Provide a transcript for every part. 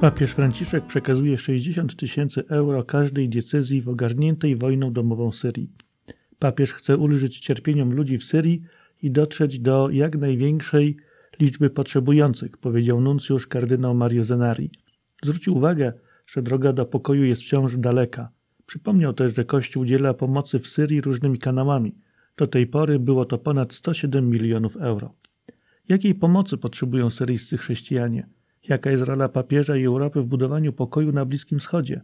Papież Franciszek przekazuje 60 tysięcy euro każdej diecezji w ogarniętej wojną domową Syrii. Papież chce ulżyć cierpieniom ludzi w Syrii i dotrzeć do jak największej liczby potrzebujących, powiedział nuncjusz kardynał Mario Zenari. Zwrócił uwagę, że droga do pokoju jest wciąż daleka. Przypomniał też, że Kościół udziela pomocy w Syrii różnymi kanałami. Do tej pory było to ponad 107 milionów euro. Jakiej pomocy potrzebują syryjscy chrześcijanie? Jaka jest rola papieża i Europy w budowaniu pokoju na Bliskim Wschodzie?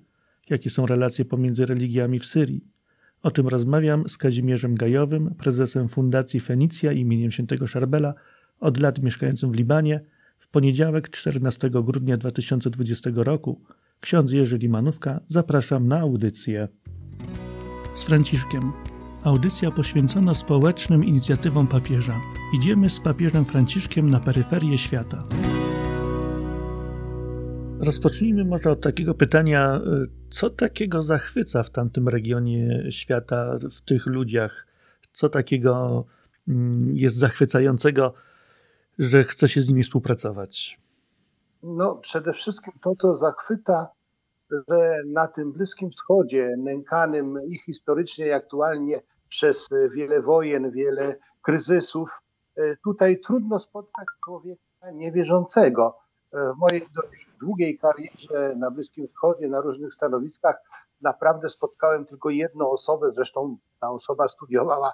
Jakie są relacje pomiędzy religiami w Syrii? O tym rozmawiam z Kazimierzem Gajowym, prezesem Fundacji Fenicja imieniem świętego Szarbela, od lat mieszkającym w Libanie, w poniedziałek 14 grudnia 2020 roku. Ksiądz Jerzy Limanówka, zapraszam na audycję. Z Franciszkiem. Audycja poświęcona społecznym inicjatywom papieża. Idziemy z papieżem Franciszkiem na peryferię świata. Rozpocznijmy może od takiego pytania, co takiego zachwyca w tamtym regionie świata, w tych ludziach? Co takiego mm, jest zachwycającego, że chce się z nimi współpracować? No, przede wszystkim to, co zachwyca, że na tym Bliskim Wschodzie, nękanym i historycznie, i aktualnie przez wiele wojen, wiele kryzysów, e, tutaj trudno spotkać człowieka niewierzącego. E, w mojej długiej karierze na Bliskim Wschodzie, na różnych stanowiskach, naprawdę spotkałem tylko jedną osobę, zresztą ta osoba studiowała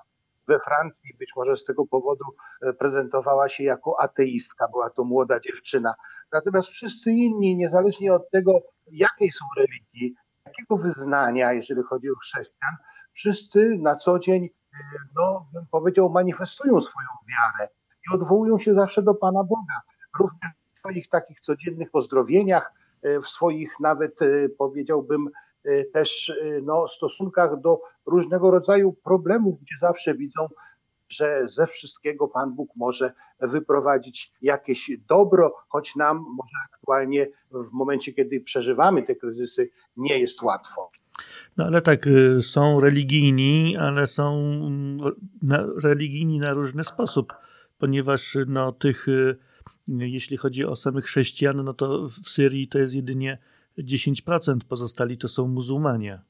we Francji, być może z tego powodu e, prezentowała się jako ateistka, była to młoda dziewczyna. Natomiast wszyscy inni, niezależnie od tego, jakiej są religii, jakiego wyznania, jeżeli chodzi o chrześcijan, wszyscy na co dzień, e, no bym powiedział, manifestują swoją wiarę i odwołują się zawsze do Pana Boga. Również w swoich takich codziennych pozdrowieniach, e, w swoich nawet powiedziałbym Y, też y, no, stosunkach do różnego rodzaju problemów, gdzie zawsze widzą, że ze wszystkiego Pan Bóg może wyprowadzić jakieś dobro, choć nam może aktualnie w momencie, kiedy przeżywamy te kryzysy, nie jest łatwo. No ale tak, y, są religijni, ale są mm, religijni na różny sposób, ponieważ no, tych, jeśli chodzi o samych chrześcijan, no to w Syrii to jest jedynie 10% pozostali to są muzułmanie.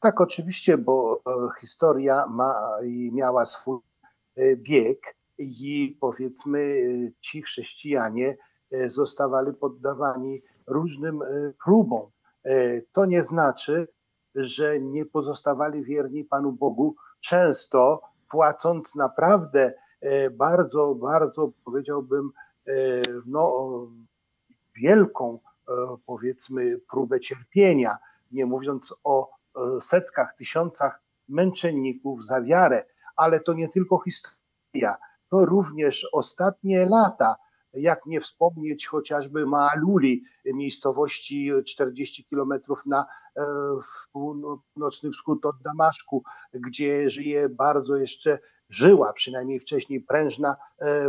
Tak, oczywiście, bo e, historia ma miała swój e, bieg i powiedzmy e, ci chrześcijanie zostawali poddawani różnym próbom. To nie znaczy, że nie pozostawali wierni Panu Bogu, często płacąc naprawdę bardzo, bardzo powiedziałbym, no, wielką E, powiedzmy próbę cierpienia, nie mówiąc o e, setkach, tysiącach męczenników za wiarę, ale to nie tylko historia, to również ostatnie lata, jak nie wspomnieć chociażby Maaluli, miejscowości 40 kilometrów na e, północny wschód od Damaszku, gdzie żyje bardzo jeszcze, żyła przynajmniej wcześniej prężna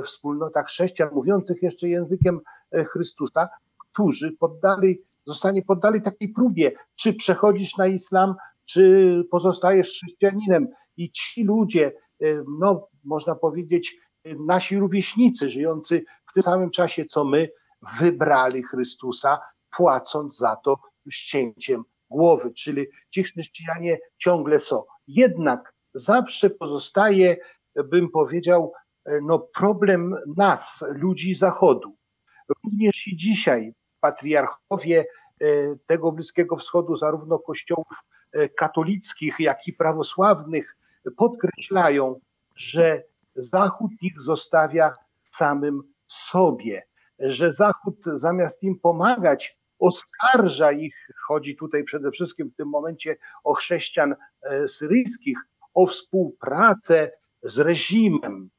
wspólnota chrześcijan mówiących jeszcze językiem Chrystusa, którzy poddali, zostanie poddali takiej próbie, czy przechodzisz na islam, czy pozostajesz chrześcijaninem. I ci ludzie, e, no można powiedzieć, nasi rówieśnicy żyjący w tym samym czasie co my, wybrali Chrystusa, płacąc za to ścięciem głowy, czyli ci chrześcijanie ciągle są. Jednak zawsze pozostaje, bym powiedział, e, no problem nas, ludzi Zachodu. Również i dzisiaj patriarchowie e, tego Bliskiego Wschodu, zarówno kościołów e, katolickich, jak i prawosławnych, podkreślają, że Zachód ich zostawia samym sobie, że Zachód zamiast im pomagać, oskarża ich, chodzi tutaj przede wszystkim w tym momencie o chrześcijan syryjskich, o współpracę z reżimem.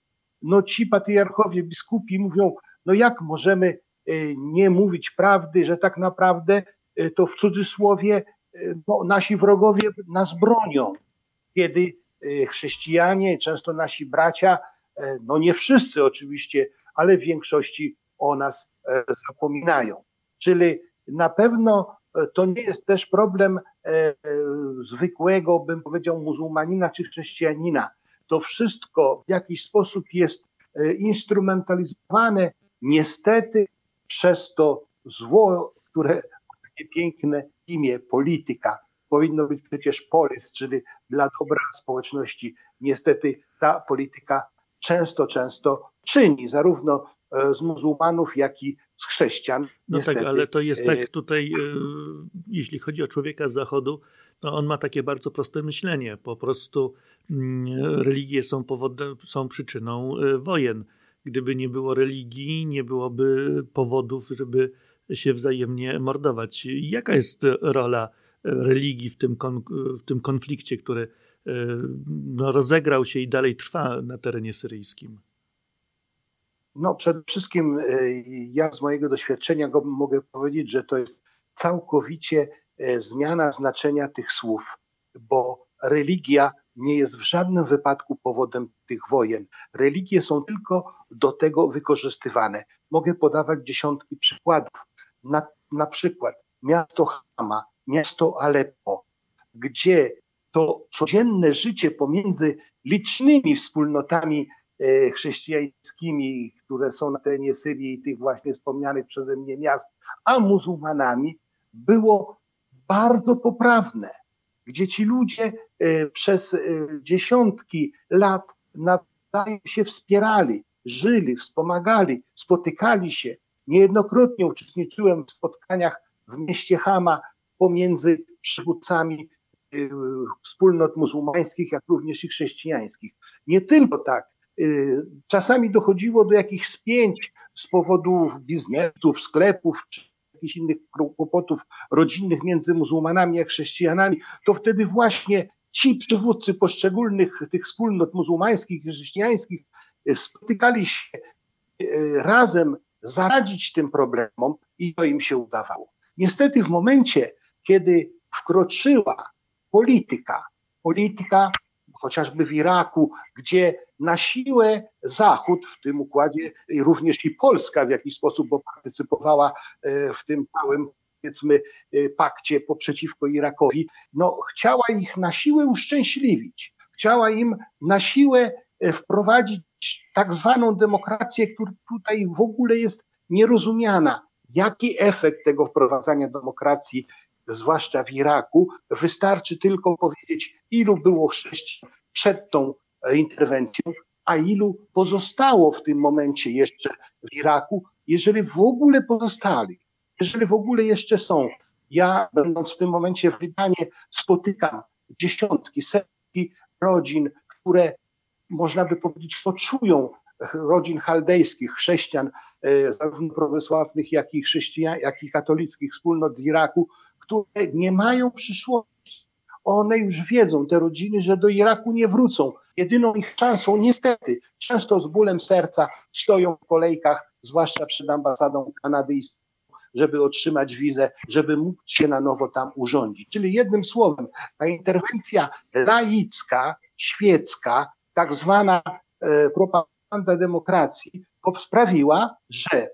No ci patriarchowie, biskupi mówią, no jak możemy Y, nie mówić prawdy, że tak naprawdę y, to w cudzysłowie y, no, nasi wrogowie nas bronią, kiedy chrześcijanie, często nasi bracia, no nie wszyscy oczywiście, ale w większości o nas zapominają. Czyli na pewno to nie jest też problem zwykłego, bym powiedział, muzułmanina czy chrześcijanina. To wszystko w jakiś sposób jest instrumentalizowane niestety przez to zło, które takie piękne imię polityka. Powinno być przecież polis, czyli dla dobra społeczności. Niestety ta polityka często, często czyni, zarówno e, z muzułmanów, jak i z chrześcijan. No tak, Niestety. tak, ale to jest tak tutaj, jeśli chodzi o człowieka z zachodu, no on ma takie bardzo proste myślenie. Po prostu mm, religie są, powodem, są przyczyną e, wojen. Gdyby nie było religii, nie byłoby powodów, żeby się wzajemnie mordować. Jaka jest rola religii w tym, w tym konflikcie, który e, no, rozegrał się i dalej trwa na terenie syryjskim? No, przede wszystkim e, ja z mojego doświadczenia mogę powiedzieć, że to jest całkowicie E, zmiana znaczenia tych słów, bo religia nie jest w żadnym wypadku powodem tych wojen. Religie są tylko do tego wykorzystywane. Mogę podawać dziesiątki przykładów. Na, na przykład miasto Hama, miasto Aleppo, gdzie to codzienne życie pomiędzy licznymi wspólnotami chrześcijańskimi, które są na terenie Syrii i tych właśnie wspomnianych przeze mnie miast, a muzułmanami było bardzo poprawne, gdzie ci ludzie e, przez e, dziesiątki lat się wspierali, żyli, wspomagali, spotykali się. Niejednokrotnie uczestniczyłem w spotkaniach w mieście Hama pomiędzy przywódcami e, wspólnot muzułmańskich, jak również i chrześcijańskich. Nie tylko tak. Czasami dochodziło do jakichś spięć z powodu biznesów, sklepów czy jakichś innych kłopotów rodzinnych między muzułmanami a chrześcijanami, to wtedy właśnie ci przywódcy poszczególnych tych wspólnot muzułmańskich i chrześcijańskich e, spotykali się e, razem zaradzić tym problemom i to im się udawało. Niestety w momencie, kiedy wkroczyła polityka, polityka chociażby w Iraku, gdzie na siłę Zachód w tym układzie, również i Polska w jakiś sposób, bo partycypowała e, w tym całym powiedzmy e, pakcie przeciwko Irakowi, no chciała ich na siłę uszczęśliwić, chciała im na siłę e, wprowadzić tak zwaną demokrację, która tutaj w ogóle jest nierozumiana. Jaki efekt tego wprowadzania demokracji zwłaszcza w Iraku, wystarczy tylko powiedzieć, ilu było chrześcijan przed tą interwencją, a ilu pozostało w tym momencie jeszcze w Iraku, jeżeli w ogóle pozostali, jeżeli w ogóle jeszcze są. Ja, będąc w tym momencie w Libanie, spotykam dziesiątki, setki rodzin, które można by powiedzieć poczują rodzin chaldejskich, chrześcijan, e, zarówno prawosławnych, jak i chrześcijan, jak i katolickich wspólnot z Iraku, które nie mają przyszłości. One już wiedzą, te rodziny, że do Iraku nie wrócą. Jedyną ich szansą, niestety, często z bólem serca stoją w kolejkach, zwłaszcza przed ambasadą kanadyjską, żeby otrzymać wizę, żeby móc się na nowo tam urządzić. Czyli jednym słowem, ta interwencja laicka, świecka, tak zwana e, propaganda demokracji, sprawiła, że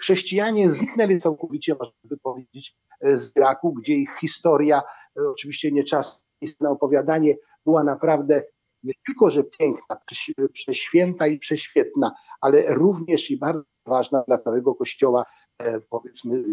chrześcijanie zniknęli całkowicie, można by powiedzieć, z Iraku, gdzie ich historia, e, oczywiście nie czas na opowiadanie, była naprawdę nie tylko, że piękna, prześwięta i prześwietna, ale również i bardzo ważna dla całego kościoła, e, powiedzmy,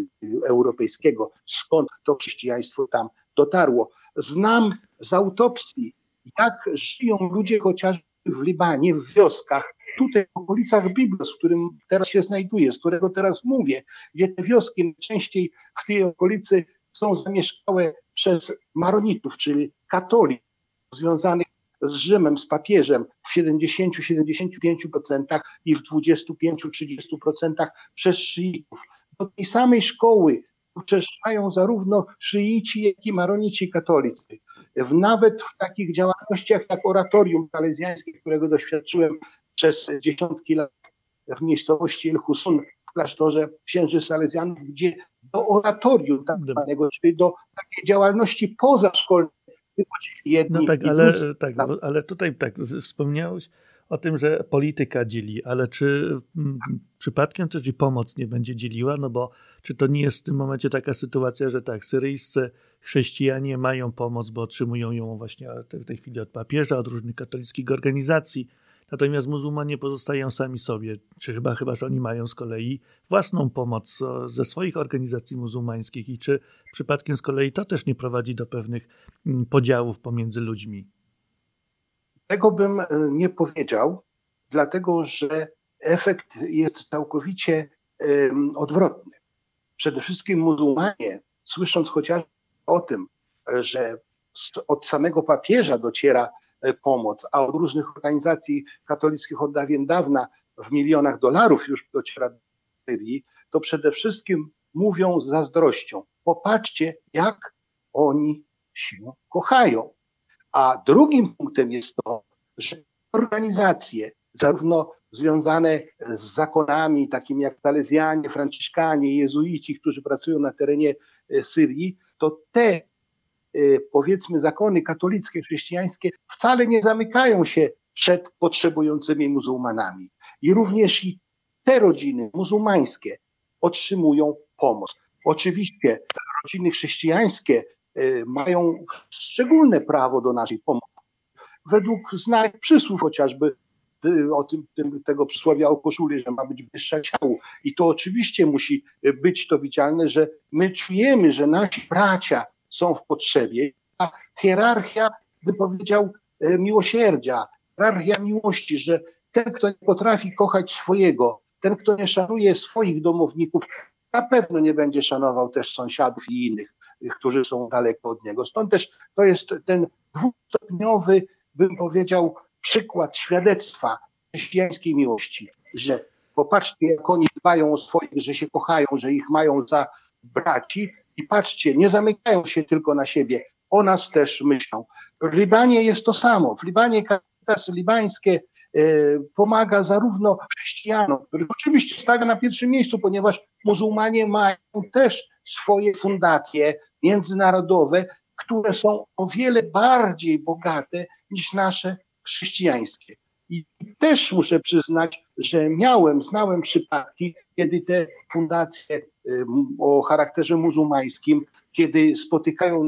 europejskiego, skąd to chrześcijaństwo tam dotarło. Znam z autopsji, jak żyją ludzie chociażby w Libanie, w wioskach, tutaj w okolicach Biblos, w którym teraz się znajduję, z którego teraz mówię, gdzie te wioski najczęściej w tej okolicy są zamieszkałe przez maronitów, czyli katolików związanych z Rzymem, z papieżem w 70-75% i w 25-30% przez szyitów. Do tej samej szkoły uczęszczają zarówno szyici, jak i maronici katolicy. Nawet w takich działalnościach jak oratorium salezjańskie, którego doświadczyłem przez dziesiątki lat w miejscowości El Husun, w klasztorze księży salezjanów, gdzie do oratorium tak zwanego, czyli do takiej działalności pozaszkolnej Jedni no tak, ale, tak, ale tutaj tak, wspomniałeś o tym, że polityka dzieli, ale czy m, przypadkiem też i pomoc nie będzie dzieliła? No bo czy to nie jest w tym momencie taka sytuacja, że tak, syryjscy chrześcijanie mają pomoc, bo otrzymują ją właśnie w tej chwili od papieża, od różnych katolickich organizacji, Natomiast muzułmanie pozostają sami sobie, czy chyba, chyba, że oni mają z kolei własną pomoc ze swoich organizacji muzułmańskich i czy przypadkiem z kolei to też nie prowadzi do pewnych mm, podziałów pomiędzy ludźmi? Tego bym e, nie powiedział, dlatego że efekt jest całkowicie odwrotny. Przede wszystkim muzułmanie, słysząc chociażby o tym, że od samego papieża dociera e, pomoc, a od różnych organizacji katolickich od dawien dawna w milionach dolarów już dociera do Syrii, to przede wszystkim mówią z zazdrością. Popatrzcie, jak oni się kochają. A drugim punktem jest to, że organizacje, zarówno związane z zakonami, takimi jak Talezjanie, Franciszkanie, Jezuici, którzy pracują na terenie e, Syrii, to te e, powiedzmy zakony katolickie, chrześcijańskie wcale nie zamykają się przed potrzebującymi muzułmanami. I również i te rodziny muzułmańskie otrzymują pomoc. Oczywiście rodziny chrześcijańskie e, mają szczególne prawo do naszej pomocy. Według znanych przysłów chociażby o tym, tym, tego przysłowia o koszuli, że ma być wyższa ciału. I to oczywiście musi być to widzialne, że my czujemy, że nasi bracia są w potrzebie. A hierarchia, bym powiedział, e, miłosierdzia, hierarchia miłości, że ten, kto nie potrafi kochać swojego, ten, kto nie szanuje swoich domowników, na pewno nie będzie szanował też sąsiadów i innych, którzy są daleko od niego. Stąd też to jest ten dwustopniowy, bym powiedział, przykład świadectwa chrześcijańskiej miłości, że popatrzcie, jak oni dbają o swoich, że się kochają, że ich mają za braci i patrzcie, nie zamykają się tylko na siebie, o nas też myślą. W Libanie jest to samo. W Libanie Caritas libańskie e, pomaga zarówno chrześcijanom, których oczywiście stawia na pierwszym miejscu, ponieważ muzułmanie mają też swoje fundacje międzynarodowe, które są o wiele bardziej bogate niż nasze chrześcijańskie. I też muszę przyznać, że miałem, znałem przypadki, kiedy te fundacje o charakterze muzułmańskim, kiedy spotykają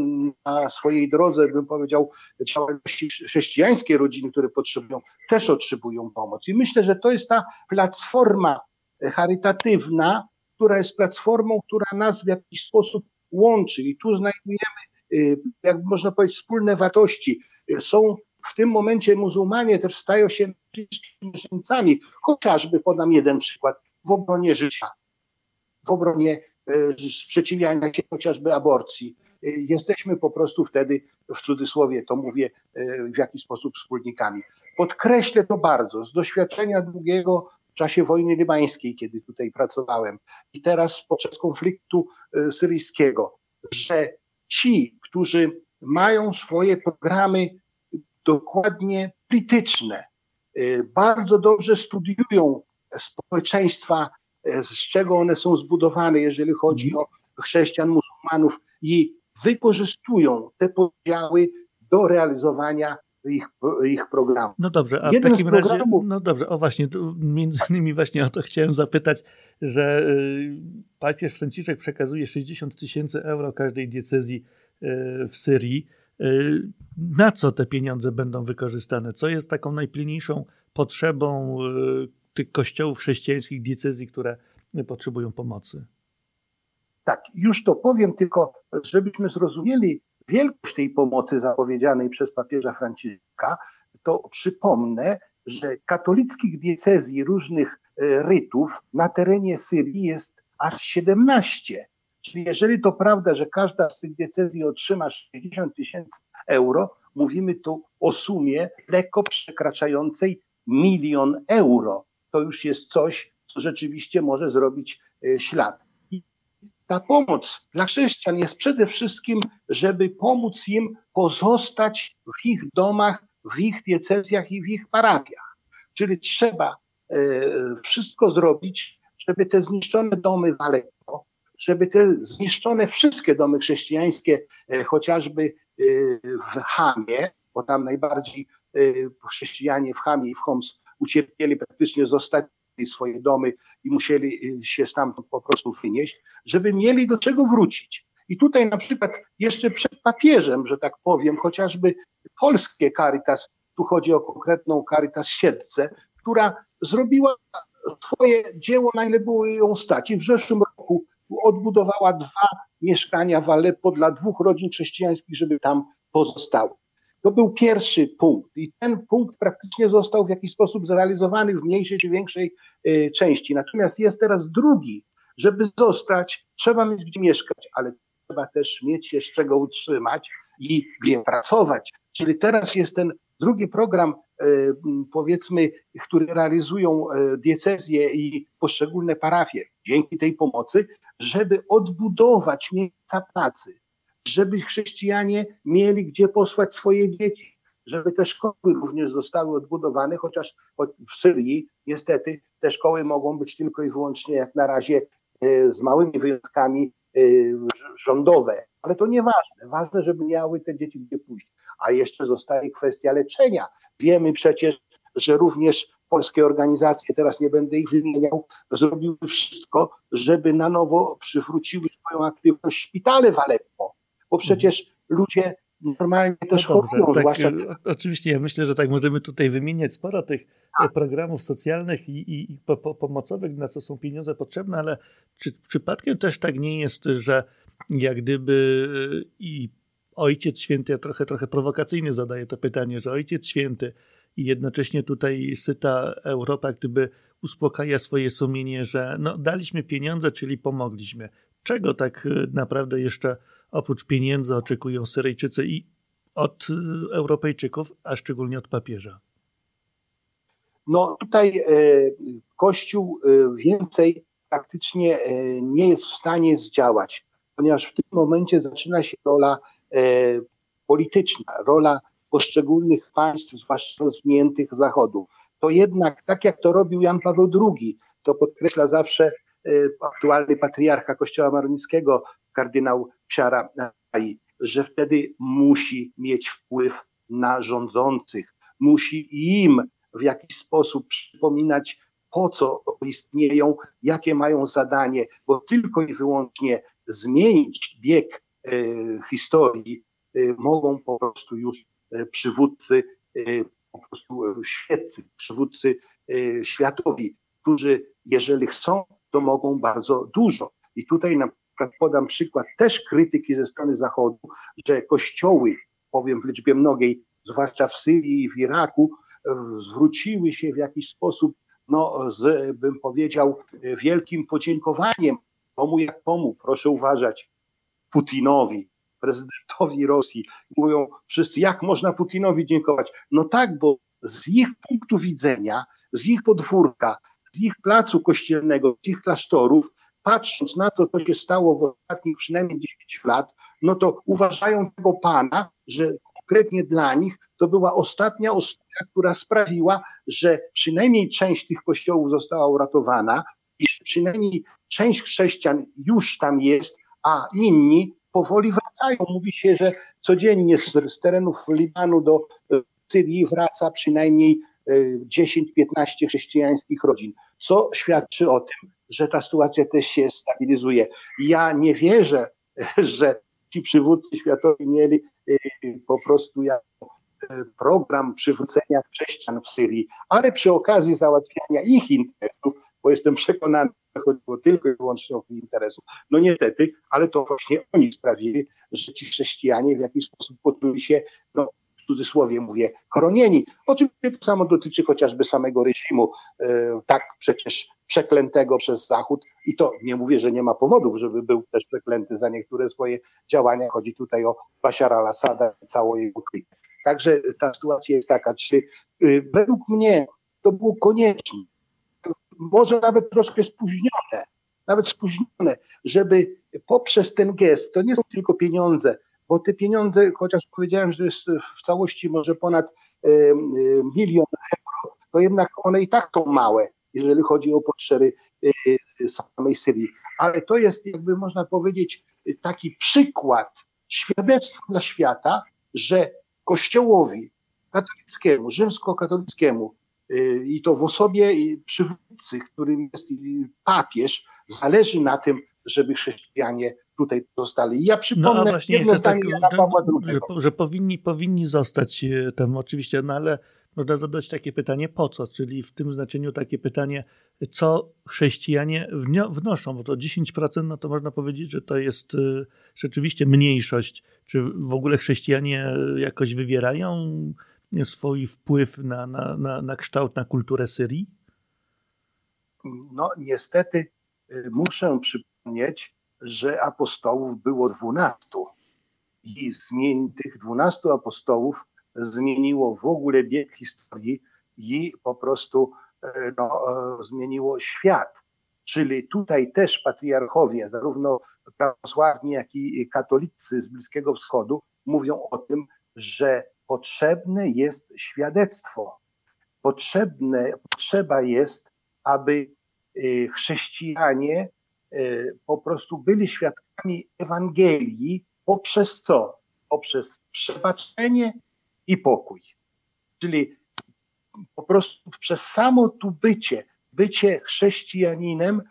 na swojej drodze, bym powiedział, działalności chrześcijańskie rodziny, które potrzebują, też otrzymują pomoc. I myślę, że to jest ta platforma charytatywna, która jest platformą, która nas w jakiś sposób łączy. I tu znajdujemy, y, jak można powiedzieć, wspólne wartości. Są w tym momencie muzułmanie też stają się mieszkańcami, chociażby podam jeden przykład, w obronie życia, w obronie e, sprzeciwiania się chociażby aborcji. E, jesteśmy po prostu wtedy, w cudzysłowie to mówię, e, w jakiś sposób wspólnikami. Podkreślę to bardzo z doświadczenia długiego w czasie wojny libańskiej, kiedy tutaj pracowałem i teraz podczas konfliktu syryjskiego, że ci, którzy mają swoje programy dokładnie polityczne, bardzo dobrze studiują społeczeństwa, z czego one są zbudowane, jeżeli chodzi mhm. o chrześcijan, muzułmanów i wykorzystują te podziały do realizowania ich, ich programu. No dobrze, a Jeden w takim razie, no dobrze, o właśnie, między innymi właśnie o to chciałem zapytać, że y, papież Franciszek przekazuje 60 tysięcy euro każdej diecezji w Syrii. Y, na co te pieniądze będą wykorzystane? Co jest taką najpilniejszą potrzebą y, tych kościołów chrześcijańskich, diecezji, które potrzebują pomocy? Tak, już to powiem, tylko żebyśmy zrozumieli wielkość tej pomocy zapowiedzianej przez papieża Franciszka, to przypomnę, że katolickich diecezji różnych y, rytów na terenie Syrii jest aż 17. Czyli jeżeli to prawda, że każda z tych decyzji otrzyma 60 tysięcy euro, mówimy tu o sumie lekko przekraczającej milion euro. To już jest coś, co rzeczywiście może zrobić e, ślad. I ta pomoc dla chrześcijan jest przede wszystkim, żeby pomóc im pozostać w ich domach, w ich diecezjach i w ich parafiach. Czyli trzeba e, wszystko zrobić, żeby te zniszczone domy w Aleppo, żeby te zniszczone wszystkie domy chrześcijańskie, e, chociażby w Hamie, bo tam najbardziej chrześcijanie w Hamie i w Homs ucierpieli, praktycznie zostali swoje domy i musieli się stamtąd po prostu wynieść, żeby mieli do czego wrócić. I tutaj na przykład jeszcze przed papieżem, że tak powiem, chociażby polskie Caritas tu chodzi o konkretną Caritas Siedlce, która zrobiła swoje dzieło, na ile było ją stać. I w zeszłym roku odbudowała dwa mieszkania w Aleppo dla dwóch rodzin chrześcijańskich, żeby tam pozostały. To był pierwszy punkt i ten punkt praktycznie został w jakiś sposób zrealizowany w mniejszej czy większej y, części. Natomiast jest teraz drugi. Żeby zostać, trzeba mieć gdzie mieszkać, ale trzeba też mieć się z czego utrzymać i gdzie pracować. Czyli teraz jest ten drugi program, e, powiedzmy, który realizują e, diecezje i poszczególne parafie dzięki tej pomocy, żeby odbudować miejsca pracy, żeby chrześcijanie mieli gdzie posłać swoje dzieci, żeby te szkoły również zostały odbudowane, chociaż w Syrii niestety te szkoły mogą być tylko i wyłącznie jak na razie e, z małymi wyjątkami rządowe, ale to nieważne. Ważne, żeby miały te dzieci gdzie pójść. A jeszcze zostaje kwestia leczenia. Wiemy przecież, że również polskie organizacje, teraz nie będę ich wymieniał, zrobiły wszystko, żeby na nowo przywróciły swoją aktywność szpitale w Aleppo, bo przecież ludzie normalnie też no dobrze, chorują. Tak, zwłaszcza... E, oczywiście, ja myślę, że tak możemy tutaj wymieniać sporo tych tak. programów socjalnych i, i, i po, po, pomocowych, na co są pieniądze potrzebne, ale czy przypadkiem też tak nie jest, że jak gdyby i Ojciec Święty, ja trochę, trochę prowokacyjnie zadaję to pytanie, że Ojciec Święty i jednocześnie tutaj syta Europa gdyby uspokaja swoje sumienie, że no, daliśmy pieniądze, czyli pomogliśmy. Czego tak e, naprawdę jeszcze oprócz pieniędzy oczekują Syryjczycy i od e, Europejczyków, a szczególnie od papieża? No tutaj e, Kościół więcej praktycznie nie jest w stanie zdziałać, ponieważ w tym momencie zaczyna się rola E, polityczna, rola poszczególnych państw, zwłaszcza rozwiniętych Zachodu. To jednak, tak jak to robił Jan Paweł II, to podkreśla zawsze e, aktualny patriarcha Kościoła Maronickiego, kardynał Psiara, że wtedy musi mieć wpływ na rządzących, musi im w jakiś sposób przypominać, po co istnieją, jakie mają zadanie, bo tylko i wyłącznie zmienić bieg E, historii e, mogą po prostu już e, przywódcy, po prostu świeccy, przywódcy światowi, którzy jeżeli chcą, to mogą bardzo dużo. I tutaj na podam przykład też krytyki ze strony Zachodu, że kościoły, powiem w liczbie mnogiej, zwłaszcza w Syrii i w Iraku, zwróciły się w jakiś sposób, no, z, bym powiedział, wielkim podziękowaniem komu jak komu. Proszę uważać, Putinowi, prezydentowi Rosji. Mówią wszyscy, jak można Putinowi dziękować? No tak, bo z ich punktu widzenia, z ich podwórka, z ich placu kościelnego, z ich klasztorów, patrząc na to, co się stało w ostatnich przynajmniej 10 lat, no to uważają tego pana, że konkretnie dla nich to była ostatnia ostra, która sprawiła, że przynajmniej część tych kościołów została uratowana i przynajmniej część chrześcijan już tam jest, a inni powoli wracają. Mówi się, że codziennie z, z terenów Libanu do e, Syrii wraca przynajmniej 10-15 e, chrześcijańskich rodzin, co świadczy o tym, że ta sytuacja też się stabilizuje. Ja nie wierzę, że ci przywódcy światowi mieli e, po prostu jako program przywrócenia chrześcijan w Syrii, ale przy okazji załatwiania ich interesów, bo jestem przekonany, chodziło tylko i wyłącznie o interesów. No niestety, ale to właśnie oni sprawili, że ci chrześcijanie w jakiś sposób poczuli się, no cudzysłowie mówię, chronieni. Oczywiście to samo dotyczy chociażby samego reżimu, e, tak przecież przeklętego przez Zachód i to nie mówię, że nie ma powodów, żeby był też przeklęty za niektóre swoje działania. Chodzi tutaj o Bashara al-Assada i całą jego klikę. Także ta sytuacja jest taka, czy y, według mnie to było konieczne, może nawet troszkę spóźnione, nawet spóźnione, żeby poprzez ten gest, to nie są tylko pieniądze, bo te pieniądze, chociaż powiedziałem, że jest w całości może ponad e, e, milion euro, to jednak one i tak są małe, jeżeli chodzi o potrzeby e, samej Syrii. Ale to jest, jakby można powiedzieć, taki przykład, świadectwo dla świata, że Kościołowi katolickiemu, rzymskokatolickiemu, i to w osobie przywódcy, którym jest papież, zależy na tym, żeby chrześcijanie tutaj zostali. Ja przypomnę no, właśnie jedno zdanie tak, Jana Pawła II. Że, że, powinni, powinni zostać e, tam oczywiście, no ale można zadać takie pytanie, po co? Czyli w tym znaczeniu takie pytanie, co chrześcijanie wnoszą, bo to 10%, no to można powiedzieć, że to jest y, rzeczywiście mniejszość. Czy w ogóle chrześcijanie jakoś wywierają swój wpływ na, na, na, na kształt, na kulturę Syrii? No niestety muszę przypomnieć, że apostołów było dwunastu i zmień tych dwunastu apostołów zmieniło w ogóle bieg historii i po prostu e, no, e, zmieniło świat. Czyli tutaj też patriarchowie, zarówno prawosławni, jak i katolicy z Bliskiego Wschodu, mówią o tym, że potrzebne jest świadectwo. Potrzebne, potrzeba jest, aby e, chrześcijanie po prostu byli świadkami Ewangelii poprzez co? Poprzez przebaczenie i pokój. Czyli po prostu przez samo tu bycie, bycie chrześcijaninem,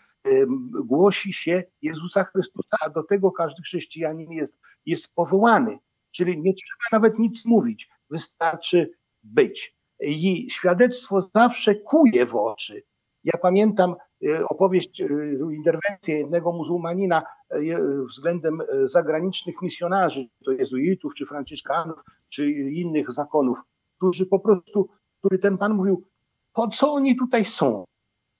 głosi się Jezusa Chrystusa, a do tego każdy chrześcijanin jest, jest powołany. Czyli nie trzeba nawet nic mówić, wystarczy być. I świadectwo zawsze kuje w oczy. Ja pamiętam e, opowieść, e, interwencję jednego muzułmanina e, względem zagranicznych misjonarzy, to jezuitów, czy franciszkanów, czy innych zakonów, którzy po prostu, który ten pan mówił, po co oni tutaj są?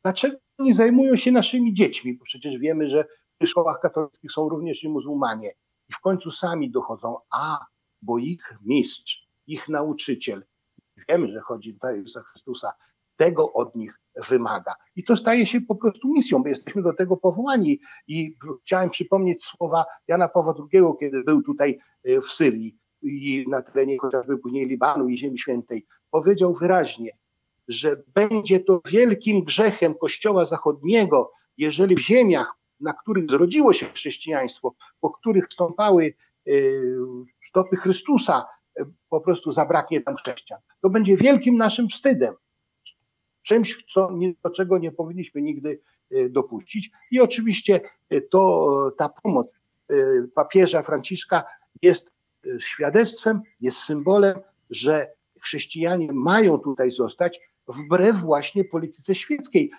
Dlaczego nie zajmują się naszymi dziećmi? Bo przecież wiemy, że w szkołach katolickich są również i muzułmanie. I w końcu sami dochodzą, a, bo ich mistrz, ich nauczyciel, wiemy, że chodzi tutaj za Chrystusa, tego od nich wymaga. I to staje się po prostu misją, bo jesteśmy do tego powołani. I chciałem przypomnieć słowa Jana Pawła II, kiedy był tutaj e, w Syrii i na terenie chociażby później Libanu i Ziemi Świętej. Powiedział wyraźnie, że będzie to wielkim grzechem Kościoła Zachodniego, jeżeli w ziemiach, na których zrodziło się chrześcijaństwo, po których stąpały e, stopy Chrystusa, e, po prostu zabraknie tam chrześcijan. To będzie wielkim naszym wstydem czymś, co, do czego nie powinniśmy nigdy e, dopuścić. I oczywiście e, to, ta pomoc e, papieża Franciszka jest świadectwem, jest symbolem, że chrześcijanie mają tutaj zostać wbrew właśnie polityce świeckiej.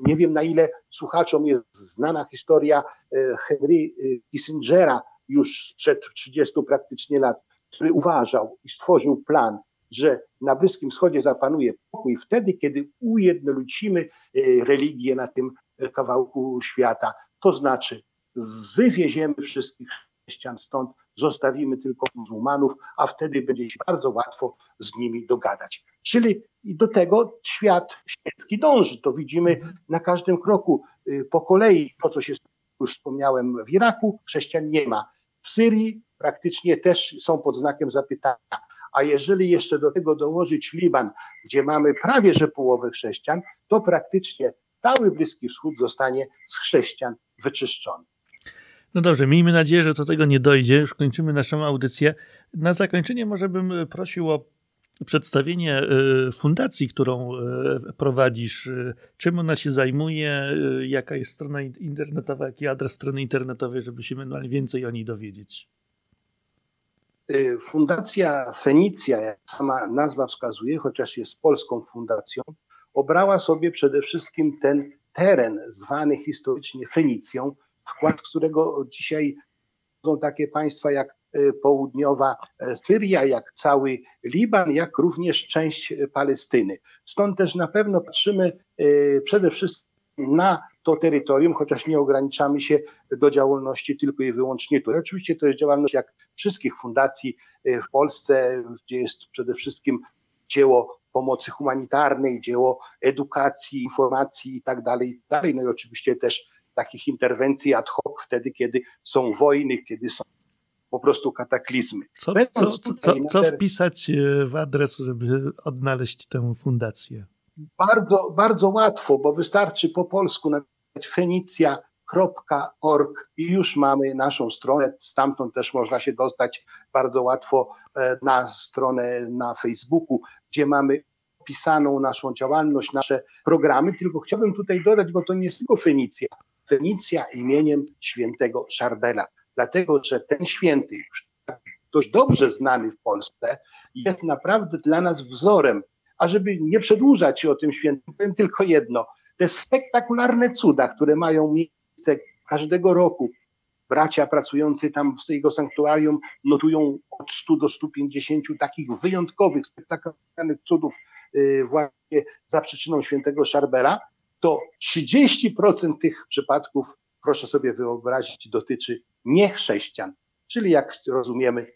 Nie wiem na ile słuchaczom jest znana historia Henry Kissingera już sprzed 30 praktycznie lat, który uważał i stworzył plan że na Bliskim Wschodzie zapanuje pokój wtedy, kiedy ujednolicimy e, religię na tym e, kawałku świata. To znaczy, wywieziemy wszystkich chrześcijan stąd, zostawimy tylko muzułmanów, a wtedy będzie się bardzo łatwo z nimi dogadać. Czyli do tego świat świecki dąży. To widzimy na każdym kroku e, po kolei. To, co się już wspomniałem w Iraku, chrześcijan nie ma. W Syrii praktycznie też są pod znakiem zapytania a jeżeli jeszcze do tego dołożyć Liban, gdzie mamy prawie że połowę chrześcijan, to praktycznie cały Bliski Wschód zostanie z chrześcijan wyczyszczony. No dobrze, miejmy nadzieję, że do tego nie dojdzie. Już kończymy naszą audycję. Na zakończenie może bym prosił o przedstawienie e, fundacji, którą e, prowadzisz. E, czym ona się zajmuje, jaka jest strona internetowa, jaki adres strony internetowej, żeby się więcej o niej dowiedzieć. Y, Fundacja Fenicja, jak sama nazwa wskazuje, chociaż jest polską fundacją, obrała sobie przede wszystkim ten teren zwany historycznie Fenicją, wkład którego dzisiaj są takie państwa jak y, południowa e, Syria, jak cały Liban, jak również część Palestyny. Stąd też na pewno patrzymy y, przede wszystkim na to terytorium, chociaż nie ograniczamy się do działalności tylko i wyłącznie tu. Oczywiście to jest działalność jak wszystkich fundacji e, w Polsce, gdzie jest przede wszystkim dzieło pomocy humanitarnej, dzieło edukacji, informacji i tak dalej, i dalej. No i oczywiście też takich interwencji ad hoc wtedy, kiedy są wojny, kiedy są po prostu kataklizmy. Co, co, co, co wpisać e, w adres, żeby odnaleźć tę fundację? Bardzo, bardzo łatwo, bo wystarczy po polsku napisać fenicja.org i już mamy naszą stronę. Stamtąd też można się dostać bardzo łatwo e, na stronę na Facebooku, gdzie mamy opisaną naszą działalność, nasze programy. Tylko chciałbym tutaj dodać, bo to nie jest tylko Fenicja. Fenicja imieniem świętego Szardela. dlatego że ten święty, dość dobrze znany w Polsce, jest naprawdę dla nas wzorem. A żeby nie przedłużać się o tym świętym, powiem tylko jedno. Te spektakularne cuda, które mają miejsce każdego roku, bracia pracujący tam w jego sanktuarium notują od 100 do 150 takich wyjątkowych, spektakularnych cudów y, właśnie za przyczyną świętego Szarbera, to 30% tych przypadków, proszę sobie wyobrazić, dotyczy niechrześcijan, czyli jak rozumiemy,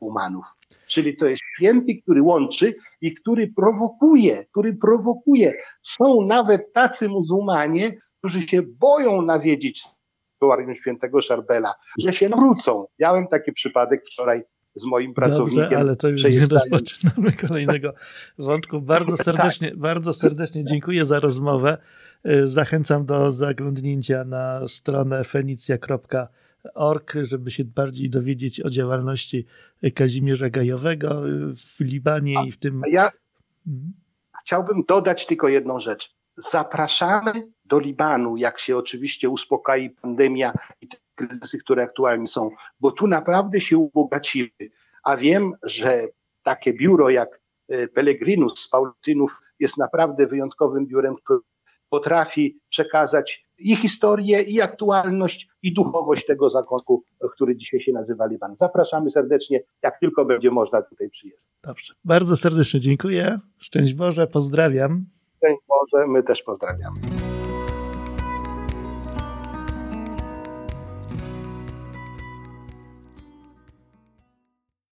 umanów. Czyli to jest święty, który łączy i który prowokuje, który prowokuje. Są nawet tacy muzułmanie, którzy się boją nawiedzić sanktuarium świętego Szarbela, że się nawrócą. Miałem taki przypadek wczoraj z moim pracownikiem. Dobrze, ale to już nie rozpoczynamy kolejnego wątku. Bardzo tak. serdecznie, tak. bardzo serdecznie dziękuję za rozmowę. Y, zachęcam do zaglądnięcia na stronę fenicja.org, żeby się bardziej dowiedzieć o działalności Kazimierza Gajowego w Libanie i w tym. Ja mhm. chciałbym dodać tylko jedną rzecz. Zapraszamy do Libanu, jak się oczywiście uspokoi pandemia i te kryzysy, które aktualnie są, bo tu naprawdę się ubogacimy. A wiem, że takie biuro jak e, Pellegrinus z Paulitynów jest naprawdę wyjątkowym biurem, które potrafi przekazać i historię, i aktualność, i duchowość tego zakątku, który dzisiaj się nazywa Liban. Zapraszamy serdecznie, jak tylko będzie można tutaj przyjeżdżać. Dobrze. Bardzo serdecznie dziękuję. Szczęść Boże, pozdrawiam. Szczęść Boże, my też pozdrawiamy.